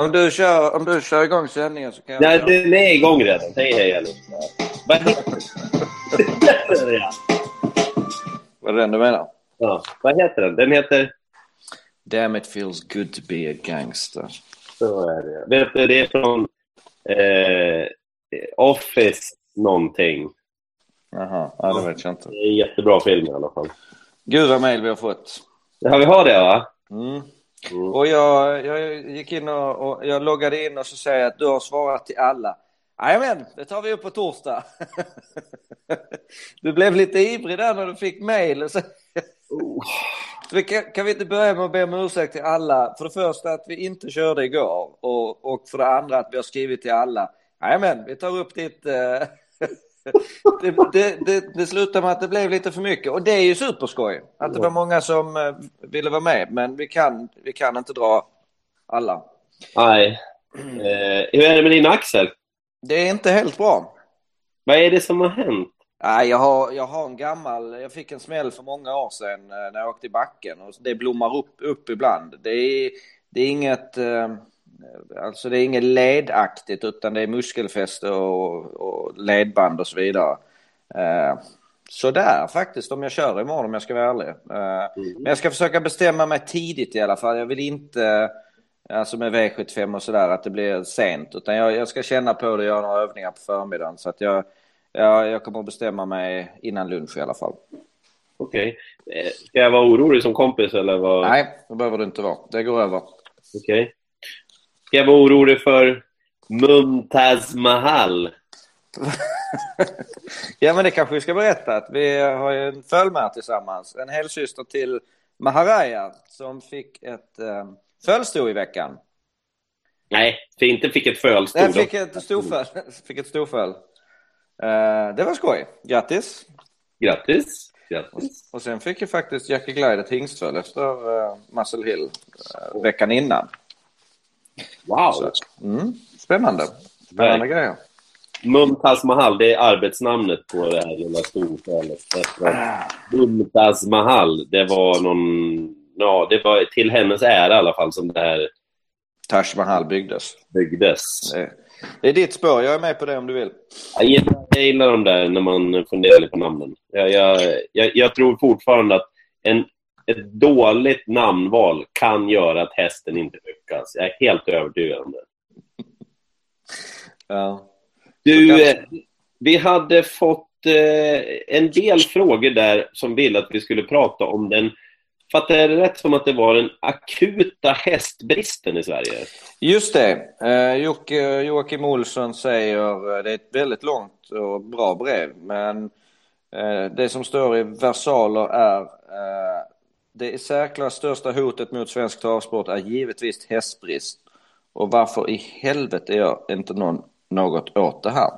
Om du kör, om du kör igång sändningen så kan jag... Nej, den är igång redan. Hej, hej allihopa. Vad heter den? Vad är det den du menar? ja. Vad heter den? Den heter... Damn it feels good to be a gangster. Så är det. Vet du, det är från eh, Office någonting. Jaha, ja, det vet jag inte. Det är en jättebra film i alla fall. Gud vad mejl vi har fått. Ja, vi har det va? Mm. Mm. Och jag, jag gick in och, och jag loggade in och så säger jag att du har svarat till alla. Jajamän, det tar vi upp på torsdag. Du blev lite ivrig där när du fick mejl. Så- Vi kan, kan vi inte börja med att be om ursäkt till alla? För det första att vi inte körde igår och, och för det andra att vi har skrivit till alla. Jajamän, vi tar upp ditt... det, det, det, det slutar med att det blev lite för mycket och det är ju superskoj att det var många som eh, ville vara med men vi kan, vi kan inte dra alla. Nej. Eh, hur är det med din axel? Det är inte helt bra. Vad är det som har hänt? Nej, jag har, jag har en gammal, jag fick en smäll för många år sedan eh, när jag åkte i backen och det blommar upp, upp ibland. Det är, det är inget, alltså det är inget ledaktigt utan det är muskelfäste och, och ledband och så vidare. Eh, Så där faktiskt om jag kör imorgon om jag ska vara ärlig. Eh, Men jag ska försöka bestämma mig tidigt i alla fall. Jag vill inte, alltså med V75 och sådär, att det blir sent. Utan jag, jag ska känna på det och göra några övningar på förmiddagen. Så att jag, jag, jag kommer att bestämma mig innan lunch i alla fall. Okej. Eh, Ska jag vara orolig som kompis eller vad? Nej, det behöver det inte vara. Det går över. Okej. Ska jag vara orolig för Mumtaz Mahal? ja, men det kanske vi ska berätta att vi har ju en följd tillsammans. En helsyster till Maharaya som fick ett eh, födelsedag i veckan. Nej, för inte fick ett fölstod. Den fick ett storföl. fick ett storföl. Eh, det var skoj. Grattis! Grattis. Grattis. Och sen fick ju faktiskt Jackie Glide ett hingstföl efter uh, Muscle Hill eh, veckan innan. Wow. Så, mm, spännande. Spännande grejer. Mumtaz Mahal, det är arbetsnamnet på det här lilla storfölet. Mumtaz Mahal, det var någon... Ja, det var till hennes ära i alla fall som det här Taj Mahal byggdes. byggdes. Det, det är ditt spår. Jag är med på det om du vill. Jag gillar, jag gillar de där när man funderar på namnen. Jag, jag, jag, jag tror fortfarande att en, ett dåligt namnval kan göra att hästen inte lyckas. Jag är helt övertygad om det. Ja. Du, eh, vi hade fått eh, en del frågor där som ville att vi skulle prata om den Fattar jag det rätt som att det var den akuta hästbristen i Sverige? Just det. Eh, Joakim Olsson säger, eh, det är ett väldigt långt och bra brev, men det som står i versaler är det i särklass största hotet mot svensk travsport är givetvis hästbrist. Och varför i helvete gör inte någon något åt det här?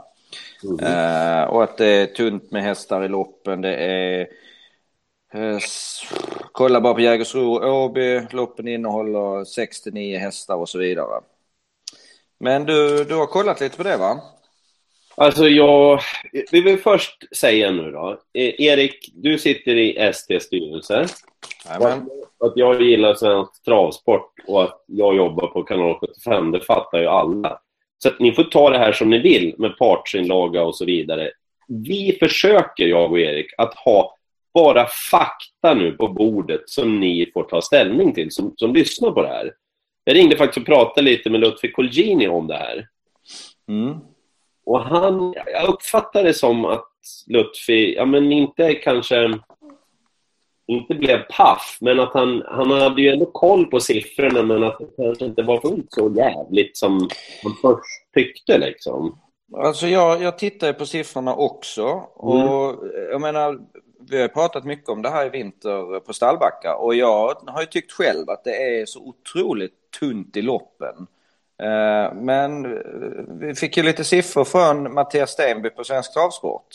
Eh, och att det är tunt med hästar i loppen, det är Eh, Kolla bara på Jägersro och Åby. Loppen innehåller 69 hästar och så vidare. Men du, du har kollat lite på det va? Alltså, jag... Vi vill först säga nu då. Eh, Erik, du sitter i STs styrelse. Att jag gillar svensk travsport och att jag jobbar på kanal 75, det fattar ju alla. Så att ni får ta det här som ni vill med partsinlaga och så vidare. Vi försöker, jag och Erik, att ha bara fakta nu på bordet som ni får ta ställning till, som, som lyssnar på det här. Jag ringde faktiskt och pratade lite med Lutfi Colgjini om det här. Mm. Och han, jag uppfattar det som att Lutfi, ja men inte kanske, inte blev paff, men att han, han hade ju ändå koll på siffrorna, men att det kanske inte var fullt så jävligt som han först tyckte liksom. Alltså jag, jag tittar på siffrorna också och jag menar vi har pratat mycket om det här i vinter på Stallbacka och jag har ju tyckt själv att det är så otroligt tunt i loppen. Eh, Men eh, vi fick ju lite siffror från Mattias Stenby på Svensk Travsport.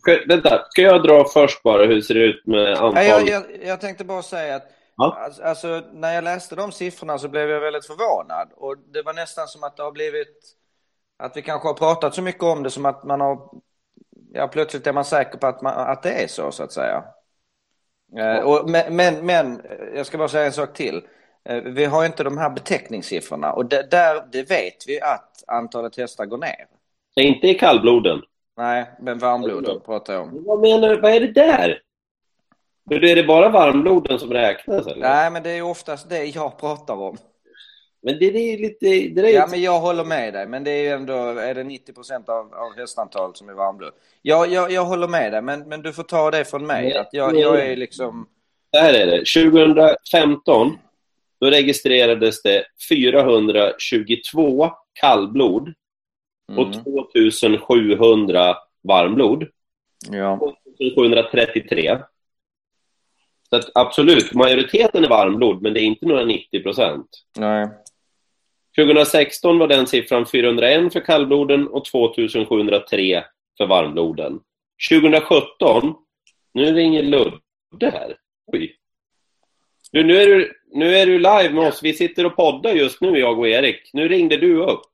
Ska, vänta, ska jag dra först bara hur det ser ut med antal? Nej, jag, jag, jag tänkte bara säga att Ja. alltså, alltså, när jag läste de siffrorna så blev jag väldigt förvånad. Och det var nästan som att det har blivit... Att vi kanske har pratat så mycket om det som att man har... Ja, plötsligt är man säker på att, man, att det är så, så att säga. Eh, och, men, men, men, jag ska bara säga en sak till. eh, vi har inte de här beteckningssiffrorna och det, där, det vet vi att antalet hästar går ner. Det är inte i kallbloden. Nej, men varmbloden pratar jag om. Vad menar du? Vad är det där? För är det bara varmbloden som räknas eller? Nej, men det är oftast det jag pratar om. Men det, är lite... Det är ja, men jag håller med dig. Men det är ju ändå, är det 90 procent av, av hästantalet som är varmblod? Ja, jag, jag håller med dig, men, men du får ta det från mig. Nej, att jag, jag är liksom... Så här är det. 2015, då registrerades det 422 kallblod och Mm. 2700 varmblod. Ja. 2733. Så att absolut, majoriteten är varmblod, men det är inte några 90 procent. Nej. 2016 var den siffran 401 för kallbloden och 2703 för varmbloden. 2017, nu ringer Ludde här. Oj. Du, nu, är du, nu är du live med oss. Vi sitter och poddar just nu, jag och Erik. Nu ringde du upp.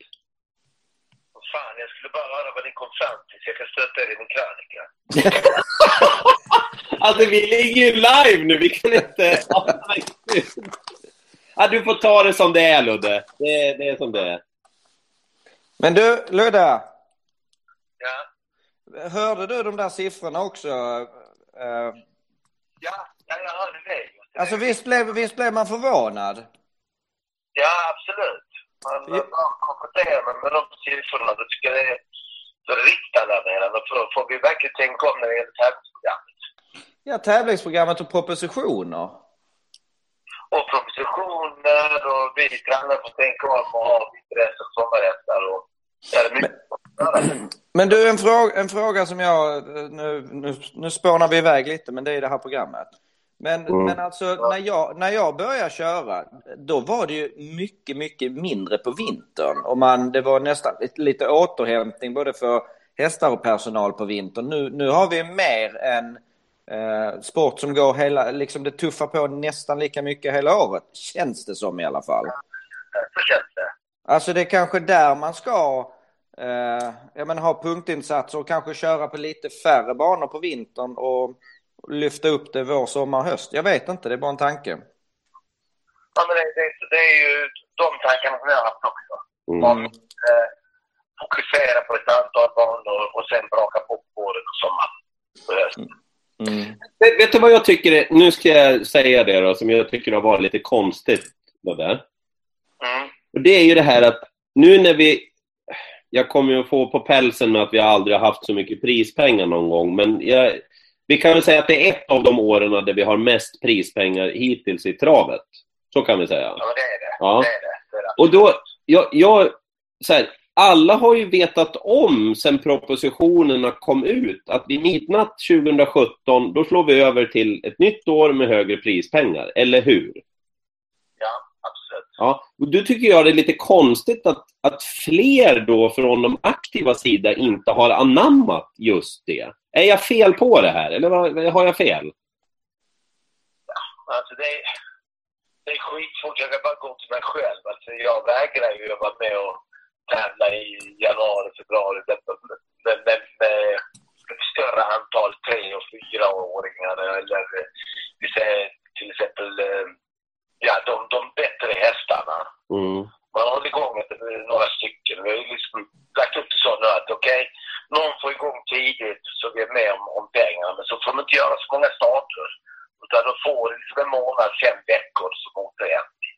Fan, jag skulle bara höra vad ni kom fram till så jag kan stötta er i min krönika. Alltså, vi ligger ju live nu. Vi kan inte... Ja, du får ta det som det är, Ludde. Det, är- det är som det är. Men du, Ludde. Ja, Hörde du de där siffrorna också? Eh, ja, ja jag hörde det. Alltså visst blev, visst blev man förvånad? Ja, absolut. Man ja. konfronterar med de siffrorna. Då tycker är så riktalarmerande. Då får, vi verkligen tänka om när det gäller tävlingsprogrammet. Ja, tävlingsprogrammet och propositioner. Och propositioner och vi tränare får tänka om och ha intresse för sommarhästar. Och göra. Men du, en fråga, en fråga som jag... Nu, nu, nu spånar vi iväg lite, men det är det här programmet. Men, Mm. men alltså, när jag, när jag började köra, då var det ju mycket, mycket mindre på vintern. Och man, det var nästan lite, återhämtning både för hästar och personal på vintern. Nu, nu har vi mer en eh, sport som går hela, liksom det tuffar på nästan lika mycket hela året. Känns det som i alla fall. Så känns det. Alltså det är kanske där man ska eh, jag menar, ha punktinsatser och kanske köra på lite färre banor på vintern och lyfta upp det vår, sommar, höst. Jag vet inte, det är bara en tanke. Ja, men det, det, det är ju de tankarna som jag har haft också. Mm. Om, eh, fokusera på ett antal banor och sen braka på våren och sommaren. och hösten. Mm. Vet, vet du vad jag tycker? är- Nu ska jag säga det då, som jag tycker har varit lite konstigt. Det där. Mm. Och det är ju det här att nu när vi... Jag kommer ju att få på pälsen med att vi aldrig har haft så mycket prispengar någon gång, men jag, vi kan väl säga att det är ett av de åren där vi har mest prispengar hittills i travet. Så kan vi säga. Ja, det är det. Ja. Det, är det. Och då, jag, jag så här, alla har ju vetat om sen propositionerna kom ut att vid midnatt 2017, då slår vi över till ett nytt år med högre prispengar, eller hur? Ja, absolut. Ja, och då tycker jag det är lite konstigt att, att fler då från de aktiva sida inte har anammat just det. Är jag fel på det här, eller har jag fel? Alltså det är, det är skitsvårt. Jag kan bara gå till mig själv. Alltså jag vägrar ju att vara med och tävla i januari, februari med, med, med, med ett större antal tre och fyraåringar eller vi säger till exempel eh, ja, de, de bättre hästarna. Mm. Man har hållit igång ett, några stycken. Vi har liksom lagt upp det så nu att okej, någon får igång tidigt så vi är med om, om pengarna. Men så får man inte göra så många starter. Utan de får liksom en månad, fem veckor som återhämtning.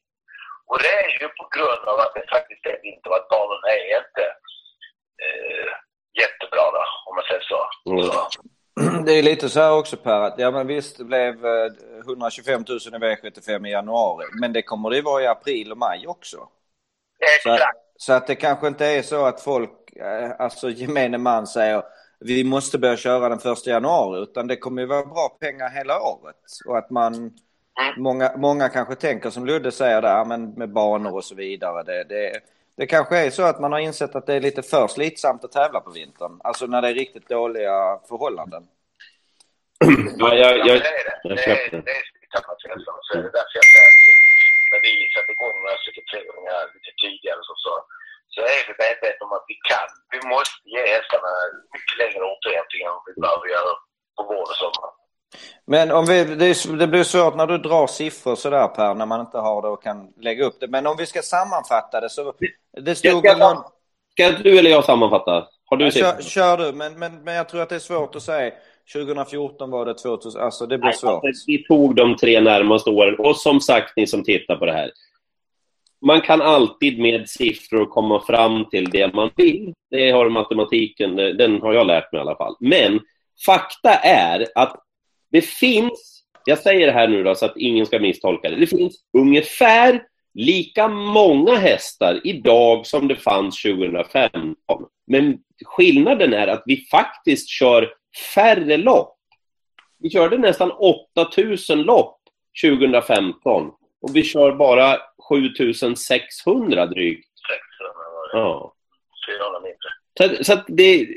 Och det är ju på grund av att det faktiskt är vinter och att banorna är inte eh, jättebra då, om man säger så. Mm. så. Det är lite så här också Per, att ja men visst det blev eh, 125 000 i V75 i januari, men det kommer det ju vara i april och maj också. Exakt. Så att det kanske inte är så att folk, eh, alltså gemene man säger vi måste börja köra den första januari, utan det kommer ju vara bra pengar hela året. Och att man, många, många kanske tänker som Ludde säger där, men med banor och så vidare. Det, det, det kanske är så att man har insett att det är lite för slitsamt att tävla på vintern. Alltså när det är riktigt dåliga förhållanden. Ja, jag, Ja, jag, det det. jag Det är, köpte. det är tappat känslan. Så är det därför jag säger när vi satte igång några stycken tävlingar lite tidigare så, så, så är vi medvetna om att vi kan. Vi måste ge hästarna mycket längre återhämtning än vi behöver göra på vår och sommar. Men om vi, det, det blir svårt när du drar siffror sådär Per, när man inte har det och kan lägga upp det. Men om vi ska sammanfatta det så... Det stod ska, någon... ska du eller jag sammanfatta? Har du ja, kör, kör, du, men, men, men jag tror att det är svårt att säga. 2014 var det 2000, alltså det blir Nej, svårt. Alltså, vi tog de tre närmaste åren och som sagt ni som tittar på det här. Man kan alltid med siffror komma fram till det man vill. Det har matematiken, den har jag lärt mig i alla fall. Men fakta är att det finns, jag säger det här nu då så att ingen ska misstolka det, det finns ungefär lika många hästar idag som det fanns 2015. Men skillnaden är att vi faktiskt kör färre lopp. Vi körde nästan 8000 lopp 2015 och vi kör bara 7600 drygt. 600 var det. Ja. 400 mindre. Så, så att det,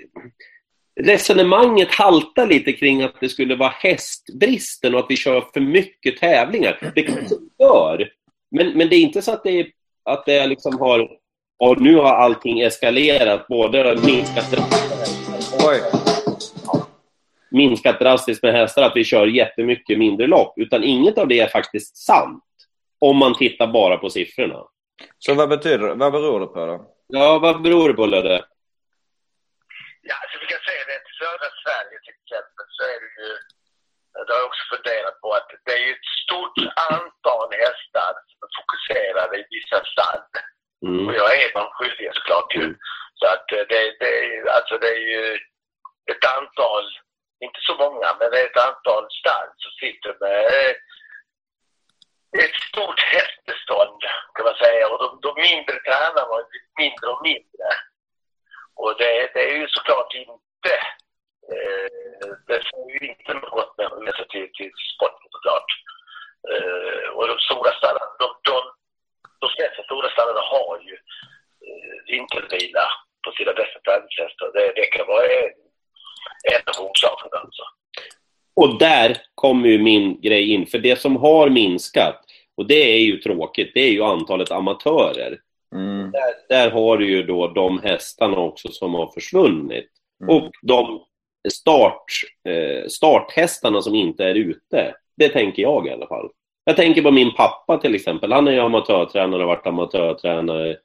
resonemanget haltar lite kring att det skulle vara hästbristen och att vi kör för mycket tävlingar. Det kanske gör, men, men det är inte så att det, är, att det liksom har... Och nu har allting eskalerat, både minskat Oj. minskat drastiskt med hästar, att vi kör jättemycket mindre lopp, utan inget av det är faktiskt sant. Om man tittar bara på siffrorna. Så vad betyder det? Vad beror det på då? Ja, vad beror det på Ludde? Ja, alltså vi kan säga det till södra Sverige till exempel så är det ju, det har jag också funderat på, att det är ju ett stort antal hästar som är fokuserade i vissa stall. Mm. Och jag är de skyldiga såklart ju. Mm. Så att eh, det, det, alltså det är ju ett antal, inte så många, men det är ett antal stall som sitter med ett stort hästbestånd kan man säga. Och de, de mindre tränarna har blivit mindre och mindre. Och det, det är ju såklart inte, eh, det får ju inte något med sig till, till sporten såklart. Eh, och de stora stallarna, de, de, de flesta stora stallarna har ju eh, vintervila på sina bästa träningshästar. Det, det kan vara en, en av orsakerna alltså. Och där kommer ju min grej in, för det som har minskat, och det är ju tråkigt, det är ju antalet amatörer. Mm. Där, där, har du ju då de hästarna också som har försvunnit. Mm. Och de start, eh, starthästarna som inte är ute. Det tänker jag i alla fall. Jag tänker på min pappa till exempel. Han är ju amatörtränare och har varit amatörtränare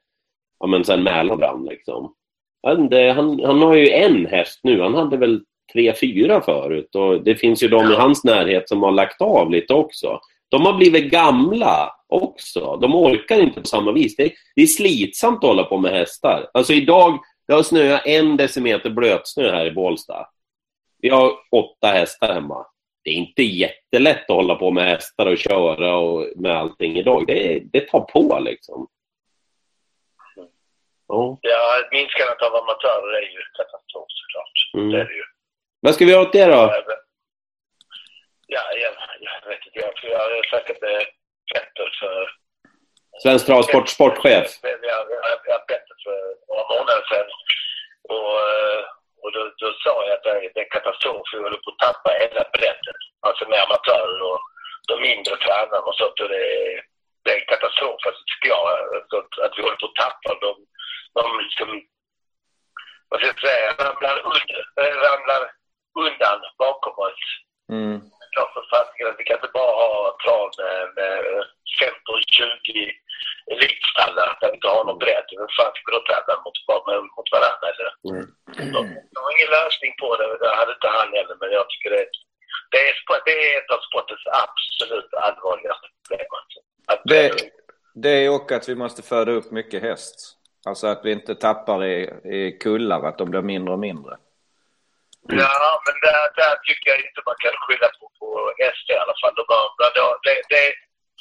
ja, men sen Mälaren brann liksom. Han, det, han, han har ju en häst nu. Han hade väl tre, fyra förut. Och det finns ju de i hans närhet som har lagt av lite också. De har blivit gamla också. De orkar inte på samma vis. Det är, det är slitsamt att hålla på med hästar. Alltså idag, det har snöat en decimeter blötsnö här i Bålsta. Vi har åtta hästar hemma. Det är inte jättelätt att hålla på med hästar och köra och med allting idag. Det, det tar på liksom. Ja, ja minskandet av amatörer är ju katastrof såklart. Mm. Det är det ju. Vad ska vi göra åt det då? Ja, jag, jag vet inte. Jag, jag har snackat med Petter för... Svensk travsport sportchef? Jag Petter för några månader sedan. Och, och då, då sa jag att det, det är katastrof, vi håller på att tappa hela bredden. Alltså med amatörer och de mindre tränarna och sånt. Och det, det är en katastrof, alltså, tycker jag, alltså, att, att vi håller på att tappa de, de liksom, vad ska jag säga, ramlar, under, eh, ramlar undan bakom oss. Mm. Klart att vi kan inte bara ha trav med 15, 20 likställa, att inte har någon bredd. Vem fan tycker att tävla mot, mot varandra? Eller? Mm. Jag har ingen lösning på det, det hade inte han heller, men jag tycker det, det, är, det är ett av sportens absolut allvarligaste problem. Alltså. Att, det, det och att vi måste föda upp mycket häst. Alltså att vi inte tappar i, i kullar, att de blir mindre och mindre. Mm. Ja, men där, där tycker jag inte man kan skylla på, på SD i alla fall. De har, de, det, det,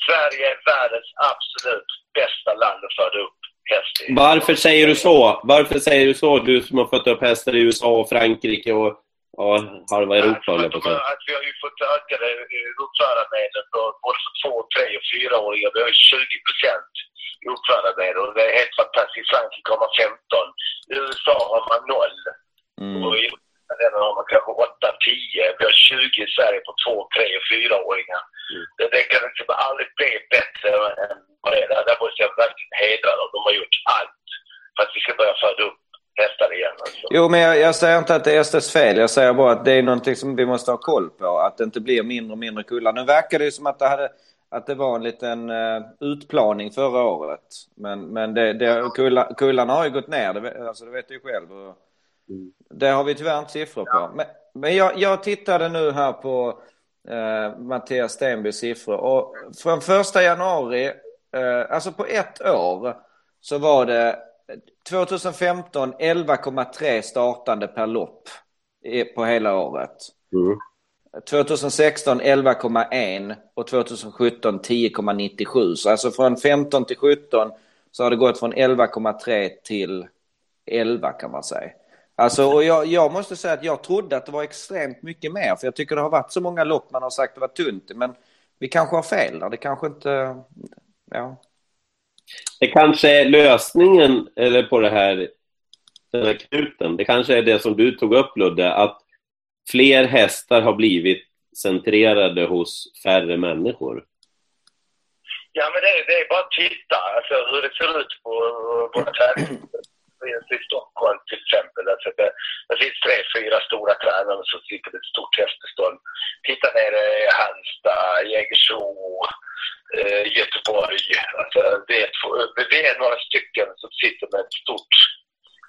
Sverige är världens absolut bästa land att föda upp häst i. Varför säger du så? Varför säger du så? Du som har fött upp hästar i USA och Frankrike och ja, halva Europa, ja, att, att Vi har ju fått ökade uppfödarmedel både för två, tre och fyraåringar. Vi har 20 procent uppfödarmedel och det är helt fantastiskt. I Frankrike har man 15. I USA har man noll. Mm. Och den har man kanske 8-10. Vi har 20 i Sverige på 2, 3 och 4-åringar. Det, kan liksom aldrig bli bättre än vad det är. Där måste jag verkligen hedra dem. De har gjort allt för att vi ska börja föda upp hästar igen. Alltså. Jo, men jag, jag säger inte att det är Estes fel. Jag säger bara att det är någonting som vi måste ha koll på. Att det inte blir mindre och mindre kullar. Nu verkar det ju som att det, hade, att det var en liten uh, utplaning förra året. Men, men det, det, kullar, kullarna har ju gått ner, det, alltså, det vet du ju själv. Mm. Det har vi tyvärr inte siffror på. Men, men jag, jag tittade nu här på uh, Mattias Stenbys siffror. Och från första januari, uh, alltså på ett år, så var det 2015 11,3 startande per lopp på hela året. Mm. 2016 11,1 och 2017 10,97. Så alltså från 15 till 17 så har det gått från 11,3 till 11 kan man säga. Alltså, och jag, jag, måste säga att jag trodde att det var extremt mycket mer. För jag tycker det har varit så många lopp man har sagt att det var tunt. Men vi kanske har fel där. Det kanske inte... Ja. Det kanske är lösningen eller på det här, den här knuten. Det kanske är det som du tog upp Ludde, att fler hästar har blivit centrerade hos färre människor. Ja, men det, det är bara att titta alltså, hur det ser ut på våra tävlingar. I Stockholm till exempel. Alltså, det, det finns tre, fyra stora tränare som sitter i ett stort hästbestånd. Titta nere i Halmstad, Jägersro, eh, Göteborg. Alltså, det, är, det är några stycken som sitter med ett stort,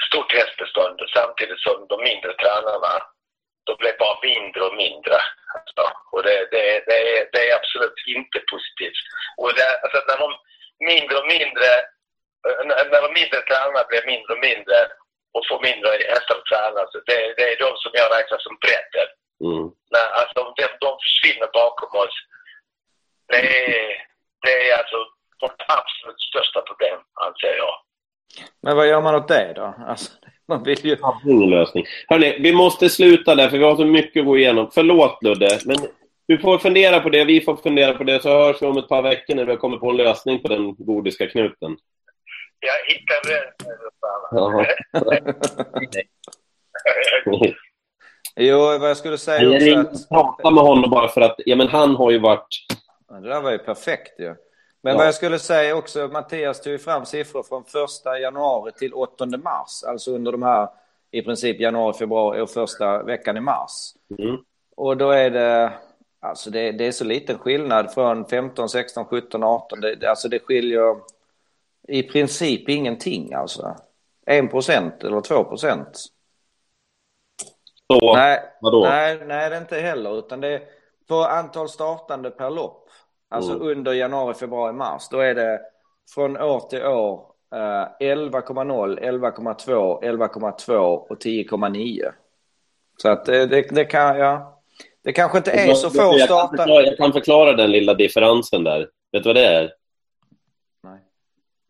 stort hästbestånd samtidigt som de mindre tränarna de blir bara mindre och mindre. Alltså, och det, det, det, är, det är absolut inte positivt. Och det, alltså, när de mindre och mindre när de mindre tränarna blir mindre och mindre och får mindre hästar att träna, så det, det är de som jag räknar som bredden. Mm. När, alltså, de, de försvinner bakom oss. Det är, det är alltså vårt absolut största problem, anser jag. Men vad gör man åt det då? Alltså, man vill ju... Ingen lösning. Hörrni, vi måste sluta där för vi har så mycket att gå igenom. Förlåt Ludde, men du får fundera på det, vi får fundera på det, så hörs vi om ett par veckor när vi har kommit på en lösning på den gordiska knuten. Jag hittar. Jaha. Jo, vad jag skulle säga Jag också ringde att... och pratade med honom bara för att, ja men han har ju varit... Ja, Det där var ju perfekt ju. Men Ja. vad jag skulle säga också, Mattias tog ju fram siffror från första januari till 8 mars. Alltså under de här i princip januari, februari och första veckan i mars. Mm. Och då är det, alltså det, det är så liten skillnad från 15, 16, 17, 18. Det, det- alltså det skiljer i princip ingenting alltså. 1 procent eller 2 procent. Så, Nej, vadå? nej, nej, det är inte heller. Utan det är på antal startande per lopp. Alltså Mm. under januari, februari, mars. Då är det från år till år eh, 11,0, 11,2, 11,2 och 10,9. Så att det, det, det kan, ja. Det kanske inte är så få förklara, jag kan förklara den lilla differensen där. Vet du vad det är?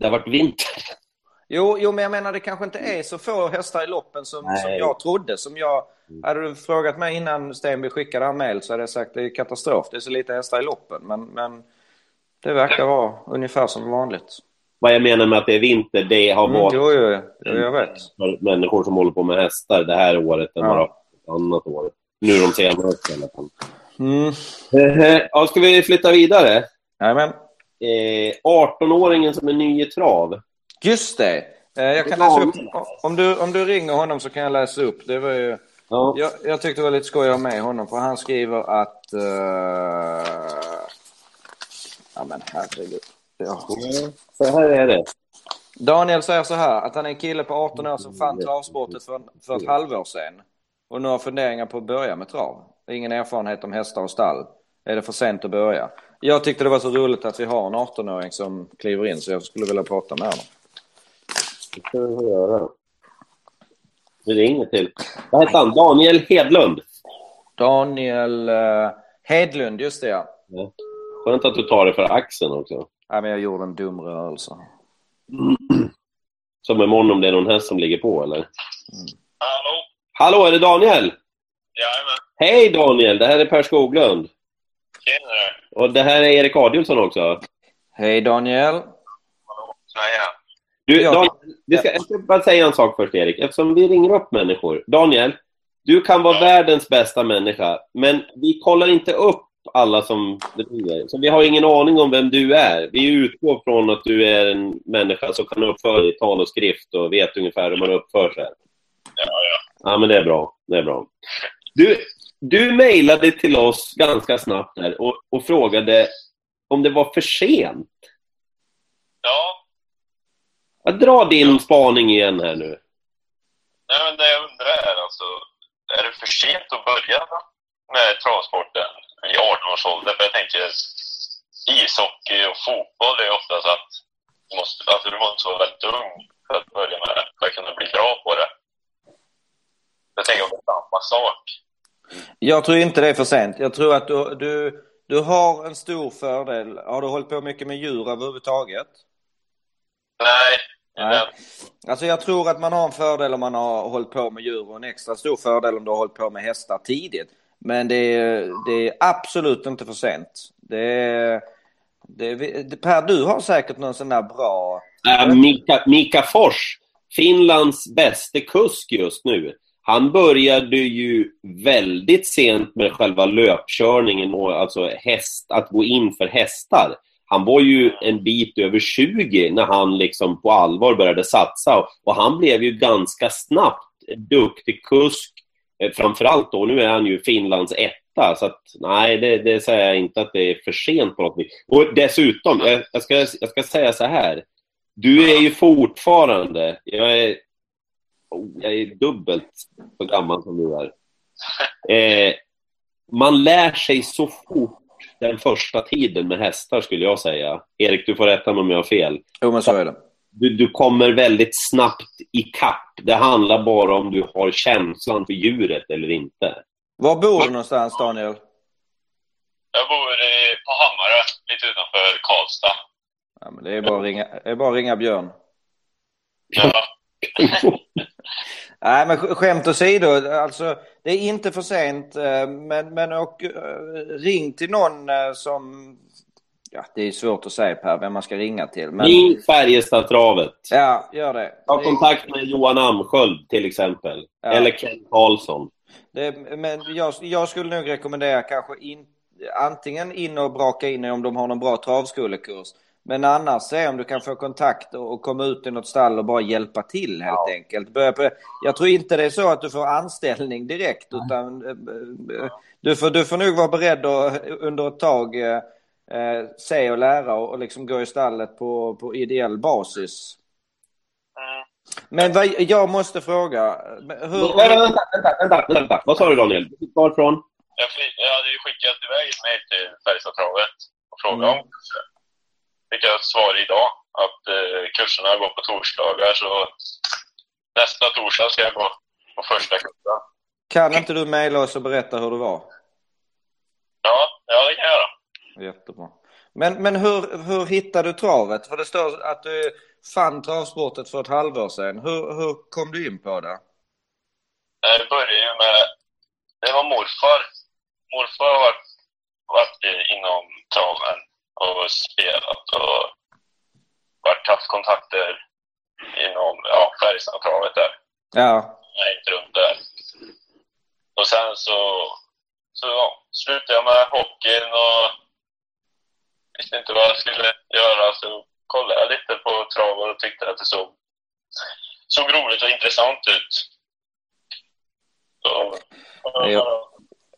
Det har varit vinter. Jo, jo, men jag menar det kanske inte är så få hästar i loppen som, Nej. som jag trodde. Som jag, hade du frågat mig innan Stenby skickade här mejl så hade jag sagt det är katastrof. Det är så lite hästar i loppen. Men, men det verkar vara ungefär som vanligt. Vad jag menar med att det är vinter, det har Mm, varit jo, jo, jo, jag vet. för människor som håller på med hästar det här året än Ja. bara annat år. Nu de senaste i alla fall. Mm. Eh, Ja, ska vi flytta vidare? Jajamän. Eh, 18-åringen som är ny i trav. Just det. Eh, Jag kan läsa upp. Om du, om du ringer honom så kan jag läsa upp. Det var ju... Ja. Jag, jag tyckte det var lite skoj att ha med honom för han skriver att... eh, Ja men herregud. Ja. Så här är det. Daniel säger så här att han är en kille på 18 år som fann travsportet för, för ett halvår sedan. Och nu har funderingar på att börja med trav. Ingen erfarenhet om hästar och stall. Är det för sent att börja? Jag tyckte det var så roligt att vi har en 18-åring som kliver in så jag skulle vilja prata med honom. Det ska vi göra. Vi ringer till... Vad heter han? Daniel Hedlund. Daniel eh, Hedlund, just det ja. Skönt att du tar det för axeln också. ja men jag gjorde en dum rörelse. Som imorgon om det är någon häst som ligger på, eller? Hallå? Hallå, är det Daniel? Jajamän. Hej Daniel, det här är Per Skoglund. Tjenare. Och det här är Erik Adielsson också. Hej Daniel. Naja. Du, Ja. Daniel, vi ska, jag ska bara säga en sak först Erik, eftersom vi ringer upp människor. Daniel, du kan vara Ja. världens bästa människa, men vi kollar inte upp alla som driver. Så vi har ingen aning om vem du är. Vi utgår från att du är en människa som kan uppföra dig i tal och skrift och vet ungefär hur man uppför sig. Ja, ja. Ja, men det är bra. Det är bra. Du, du mejlade till oss ganska snabbt här och, och frågade om det var för sent. Ja, Jag drar din spaning igen här nu. nej, men det jag undrar är alltså, är det för sent att börja med travsporten i 18-årsåldern? För jag tänker, ishockey och fotboll är ofta så att du måste, alltså du måste vara väldigt ung för att börja med det, för att kunna bli bra på det. Jag tänker om det är samma sak. Jag tror inte det är för sent. Jag tror att du, du, du har en stor fördel. Har du hållit på mycket med djur överhuvudtaget? Nej, Nej. Alltså jag tror att man har en fördel om man har hållit på med djur och en extra stor fördel om du har hållit på med hästar tidigt. Men det är, det är absolut inte för sent. Det är, det det- Per, du har säkert någon sån där bra... Äh, Mika, Mika Fors, Finlands bästa kusk just nu. Han började ju väldigt sent med själva löpkörningen och alltså häst, att gå in för hästar. Han var ju en bit över 20 när han liksom på allvar började satsa och han blev ju ganska snabbt duktig kusk. Eh, framförallt då, nu är han ju Finlands etta, så att nej, det, det säger jag inte att det är för sent på något vis. Och dessutom, jag, jag, ska, jag ska säga så här. Du är ju fortfarande, jag är, oh, jag är dubbelt så gammal som du är. Eh, man lär sig så fort den första tiden med hästar skulle jag säga. Erik, du får rätta mig om jag har fel. Jo, men så är det. Du, du kommer väldigt snabbt i kapp. Det handlar bara om du har känslan för djuret eller inte. Var bor du någonstans, Daniel? Jag bor i, på Hammarö, lite utanför Karlstad. Ja, men det är bara att ringa, det är bara att ringa Björn. Ja, Nej, men sk- skämt åsido, alltså det är inte för sent, eh, men, men och, eh, ring till någon eh, som, ja det är svårt att säga Per, vem man ska ringa till. Men, Ring Färjestadtravet. ja, gör det. Ta kontakt med Johan Amsköld till exempel. Ja. Eller Ken Karlsson. Det, men jag, jag skulle nog rekommendera kanske in, antingen in och braka in om de har någon bra travskolekurs. Men annars se om du kan få kontakt och, komma ut i något stall och bara hjälpa till helt enkelt. Börja på, jag tror inte det är så att du får anställning direkt utan eh, eh, du får, du får nog vara beredd att under ett tag eh, eh, se och lära och, och liksom gå i stallet på, på ideell basis. mm. Men vad, jag måste fråga. Hur, Vänta, vänta, vänta, vänta, vänta. Vad sa du Daniel? Varifrån? jag, jag hade ju skickat iväg ett mejl till Färjestadtravet och frågat Mm. om. Fick jag ett svar idag att eh, kurserna går på torsdagar så nästa torsdag ska jag gå på första kursen. Kan inte du mejla oss och berätta hur det var? Ja, ja det kan jag göra. Jättebra. Men, men hur, hur hittade du travet? För det står att du fann travsportet för ett halvår sedan. Hur, hur kom du in på det? Det började ju med, det var morfar. Morfar har varit, varit eh, inom traven och spelat och varit, haft kontakter inom ja, Färjestadtravet där. Ja, gick runt där. Och sen så, så ja, slutade jag med hockeyn och visste inte vad jag skulle göra. Så kollade jag lite på trav och tyckte att det såg, såg roligt och intressant ut. Så, Ja.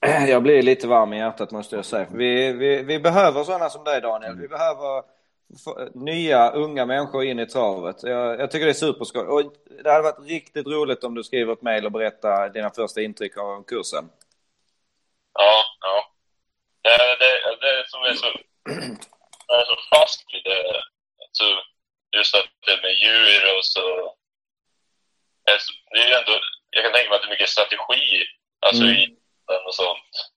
jag blir lite varm i hjärtat måste jag säga. Vi, vi, vi behöver sådana som dig Daniel. Vi behöver nya unga människor in i travet. Jag, jag tycker det är superskoj. Och det hade varit riktigt roligt om du skriver ett mejl och berättar dina första intryck av kursen. Ja, ja. Det, det, det som är så, jag är så fast vid det, alltså, just att det med djur och så. Det är ju ändå, jag kan tänka mig att det är mycket strategi, alltså Mm. i den och sånt.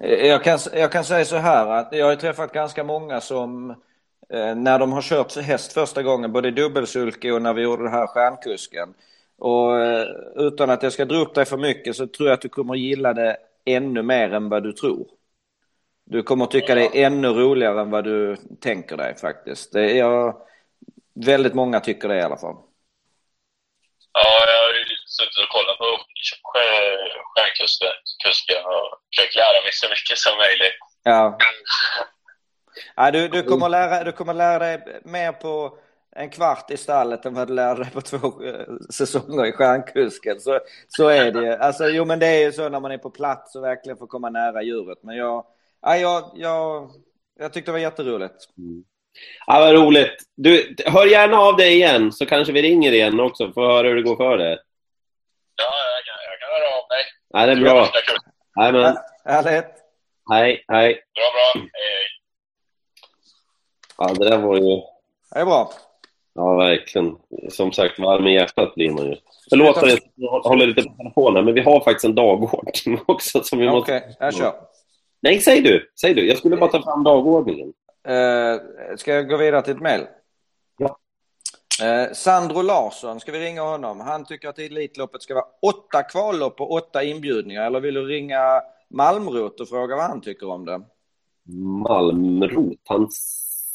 Jag kan, jag kan säga så här att jag har träffat ganska många som eh, när de har kört häst första gången, både i dubbelsulke och när vi gjorde det här stjärnkusken. Och eh, utan att jag ska dra upp dig för mycket så tror jag att du kommer gilla det ännu mer än vad du tror. Du kommer tycka det är ännu roligare än vad du tänker dig faktiskt. Det är, jag, väldigt många tycker det i alla fall. Ja, jag har ju suttit och kollat på stjär- stjärnkusten kusken och försökt lära mig så mycket som möjligt. Ja. ja du, du, kommer lära, du kommer lära dig mer på en kvart i stallet än vad du lärde dig på två eh, säsonger i Stjärnkusken. Så, så är det ju. Alltså, jo, men det är ju så när man är på plats och verkligen får komma nära djuret. Men jag, ja, jag, jag, jag tyckte det var jätteroligt. Mm. Ja, vad roligt. Du, hör gärna av dig igen, så kanske vi ringer igen också för att höra hur det går för dig. Ja, jag kan, jag kan höra av mig. Ja, det är bra. Nej, men... Härligt. Hej, hej. Bra, bra. Hej. Ja, det där var ju... Det är bra. Ja, verkligen. Som sagt, varm i hjärtat blir man ju. Förlåt att jag håller lite på telefonen, men vi har faktiskt en dagordning också som vi. Okej, jag kör. Nej, säg du. Säg du. Jag skulle bara ta fram dagordningen. Uh, ska jag gå vidare till ett mejl? Uh, Sandro Larsson, ska vi ringa honom? Han tycker att Elitloppet ska vara åtta kvallopp och åtta inbjudningar. Eller vill du ringa Malmrot och fråga vad han tycker om det? Malmrot? Han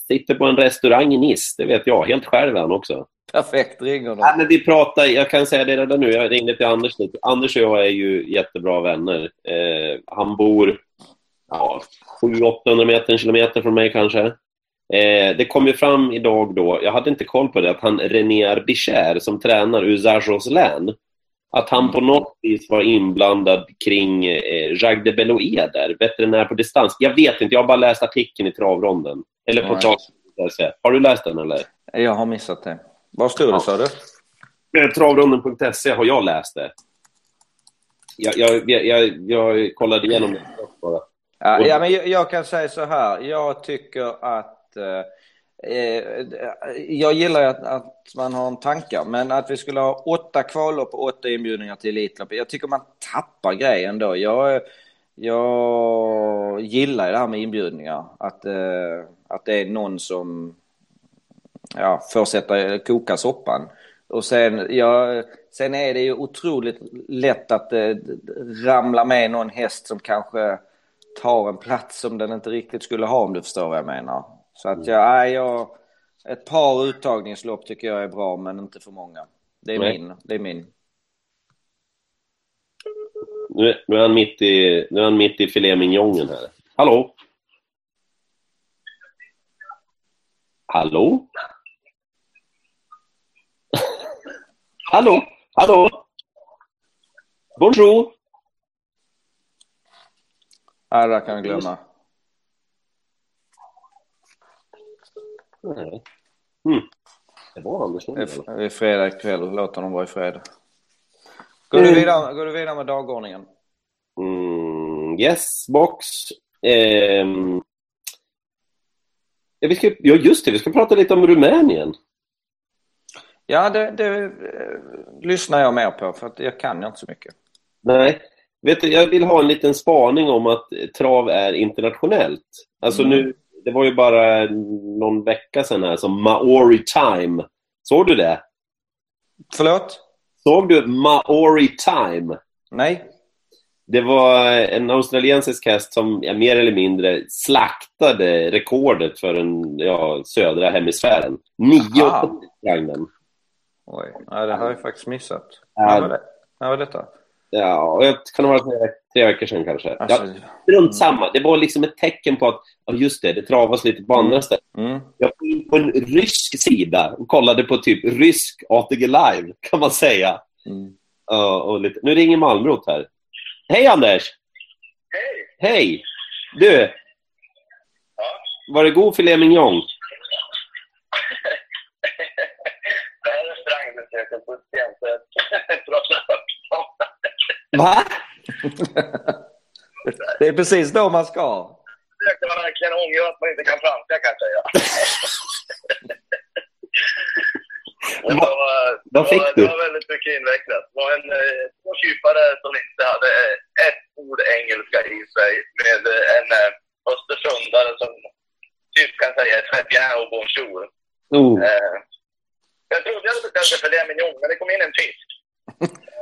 sitter på en restaurang i Nice, det vet jag. Helt själv han också. Perfekt, ring honom. Ja, men vi pratar, jag kan säga det redan nu, jag ringde till Anders lite. Anders och jag är ju jättebra vänner. Eh, han bor ja, 700-800 meter, en kilometer från mig kanske. Eh, det kom ju fram idag då, jag hade inte koll på det, att han René Arbicher som tränar Usajos län, att han på något vis var inblandad kring eh, Jacques de Beloé där, veterinär på distans. Jag vet inte, jag har bara läst artikeln i travronden. Eller på trav... Har du läst den eller? Jag har missat det. Vad stod det, sa du? Eh, Travronden.se har jag läst det. Jag, jag, jag, jag, kollade igenom det. Ja, ja, men jag, jag kan säga så här. Jag tycker att... Eh, eh, jag gillar ju att, att man har en tankar, men att vi skulle ha åtta kvallopp och åtta inbjudningar till Elitloppet. Jag tycker man tappar grejen då. Jag, jag gillar ju det här med inbjudningar. Att, eh, att det är någon som ja, får sätta, koka soppan. Och sen, ja, sen är det ju otroligt lätt att eh, det ramlar med någon häst som kanske tar en plats som den inte riktigt skulle ha om du förstår vad jag menar. Så att jag, nej, jag, ett par uttagningslopp tycker jag är bra men inte för många. Det är Nej. min. Det är min. Nu, nu, är han mitt i, nu är han mitt i filé mignonen här. Hallå? Hallå? Hallå? Hallå? Bonjour! Nej, det där kan vi glömma. Nej. Mm. Det var Anders är, det är fredag kväll. Låt honom vara i fred. Går du vidare, går du vidare med dagordningen? Mm, yes, box. Ja, vi ska, ja, just det. Vi ska prata lite om Rumänien. Ja, det, det eh, lyssnar jag mer på för att jag kan inte så mycket. Nej. Vet du, jag vill ha en liten spaning om att trav är internationellt. Alltså Mm. nu, det var ju bara någon vecka sedan här som Maori Time. Såg du det? Förlåt? Såg du Maori Time? Nej? Det var en australiensisk häst som ja, mer eller mindre slaktade rekordet för den ja, södra hemisfären. Nio Aha. och sprang den. Oj, nej, det har jag faktiskt missat. Ja. När var det? När var detta? Ja, och jag kan ha varit tre, veckor sedan kanske. Alltså, ja, strunt samma. Det var liksom ett tecken på att, ja just det, det travas lite på andra ställen. mm. Jag var in på en rysk sida och kollade på typ rysk ATG Live, kan man säga. Mm. Ja, och lite... Nu ringer Malmrot här. Hej Anders! Hej! Hej! Du, Ja. var det god filé mignon? Det här är restaurangbesöket på. Trots allt. Va? Det är precis då man ska. Jag kan verkligen ångra att man inte kan franska kan jag säga. Det var, vad fick det var, du? Det var väldigt mycket invecklat. Det var en eh, två kypare som inte hade ett ord engelska i sig med eh, en eh, östersundare som typ kan säga très bien och bonjour. Oh. Jag trodde jag hade beställt en filé mignon, men det kom in en fisk.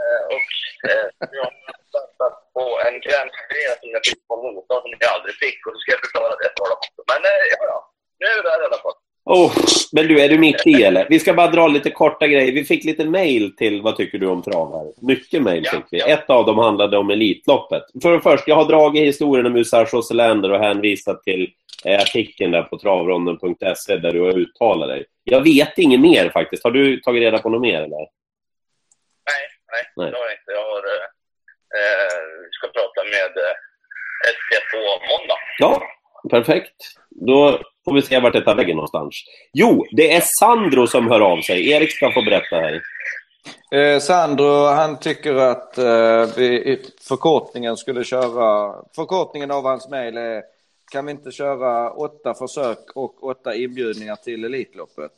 Eh, och eh, jag har satsat på en glacé som jag fick på Mota som jag aldrig fick. Och så ska jag förklara det för dem också. Men eh, ja, ja. Nu är vi där i alla fall. Oh, men du, är du mitt i eller? Vi ska bara dra lite korta grejer. Vi fick lite mail till Vad tycker du om trav här? Mycket mail Ja, fick vi. ja. Ett av dem handlade om Elitloppet. För det första, jag har dragit historien om USA Joselander och hänvisat till eh, artikeln där på travronden.se där du har uttalat dig. Jag vet inget mer faktiskt. Har du tagit reda på något mer eller? Nej, nej, det har jag inte. Jag har, eh, eh, ska prata med eh, ST på måndag. Ja, perfekt. Då får vi se vart det tar vägen någonstans. Jo, det är Sandro som hör av sig. Erik ska få berätta här. Eh, Sandro, han tycker att eh, vi, förkortningen skulle köra... Förkortningen av hans mejl är kan vi inte köra åtta försök och åtta inbjudningar till Elitloppet?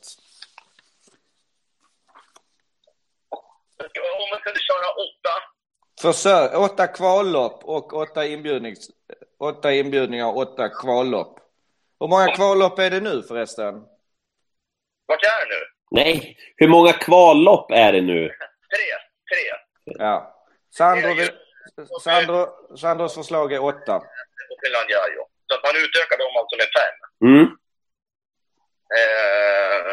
Köra åtta, Försök, åtta kvallopp och åtta, inbjudnings, åtta inbjudningar och åtta kvallopp. Hur många kvallopp är det nu förresten? vart är det nu? Nej, hur många kvallopp är det nu? Tre, tre. Ja. Sandro, vill, Sandro, Sandros förslag är åtta. på Finlandiajo. Så att man utökar dem alltså med fem. Mm. Eh,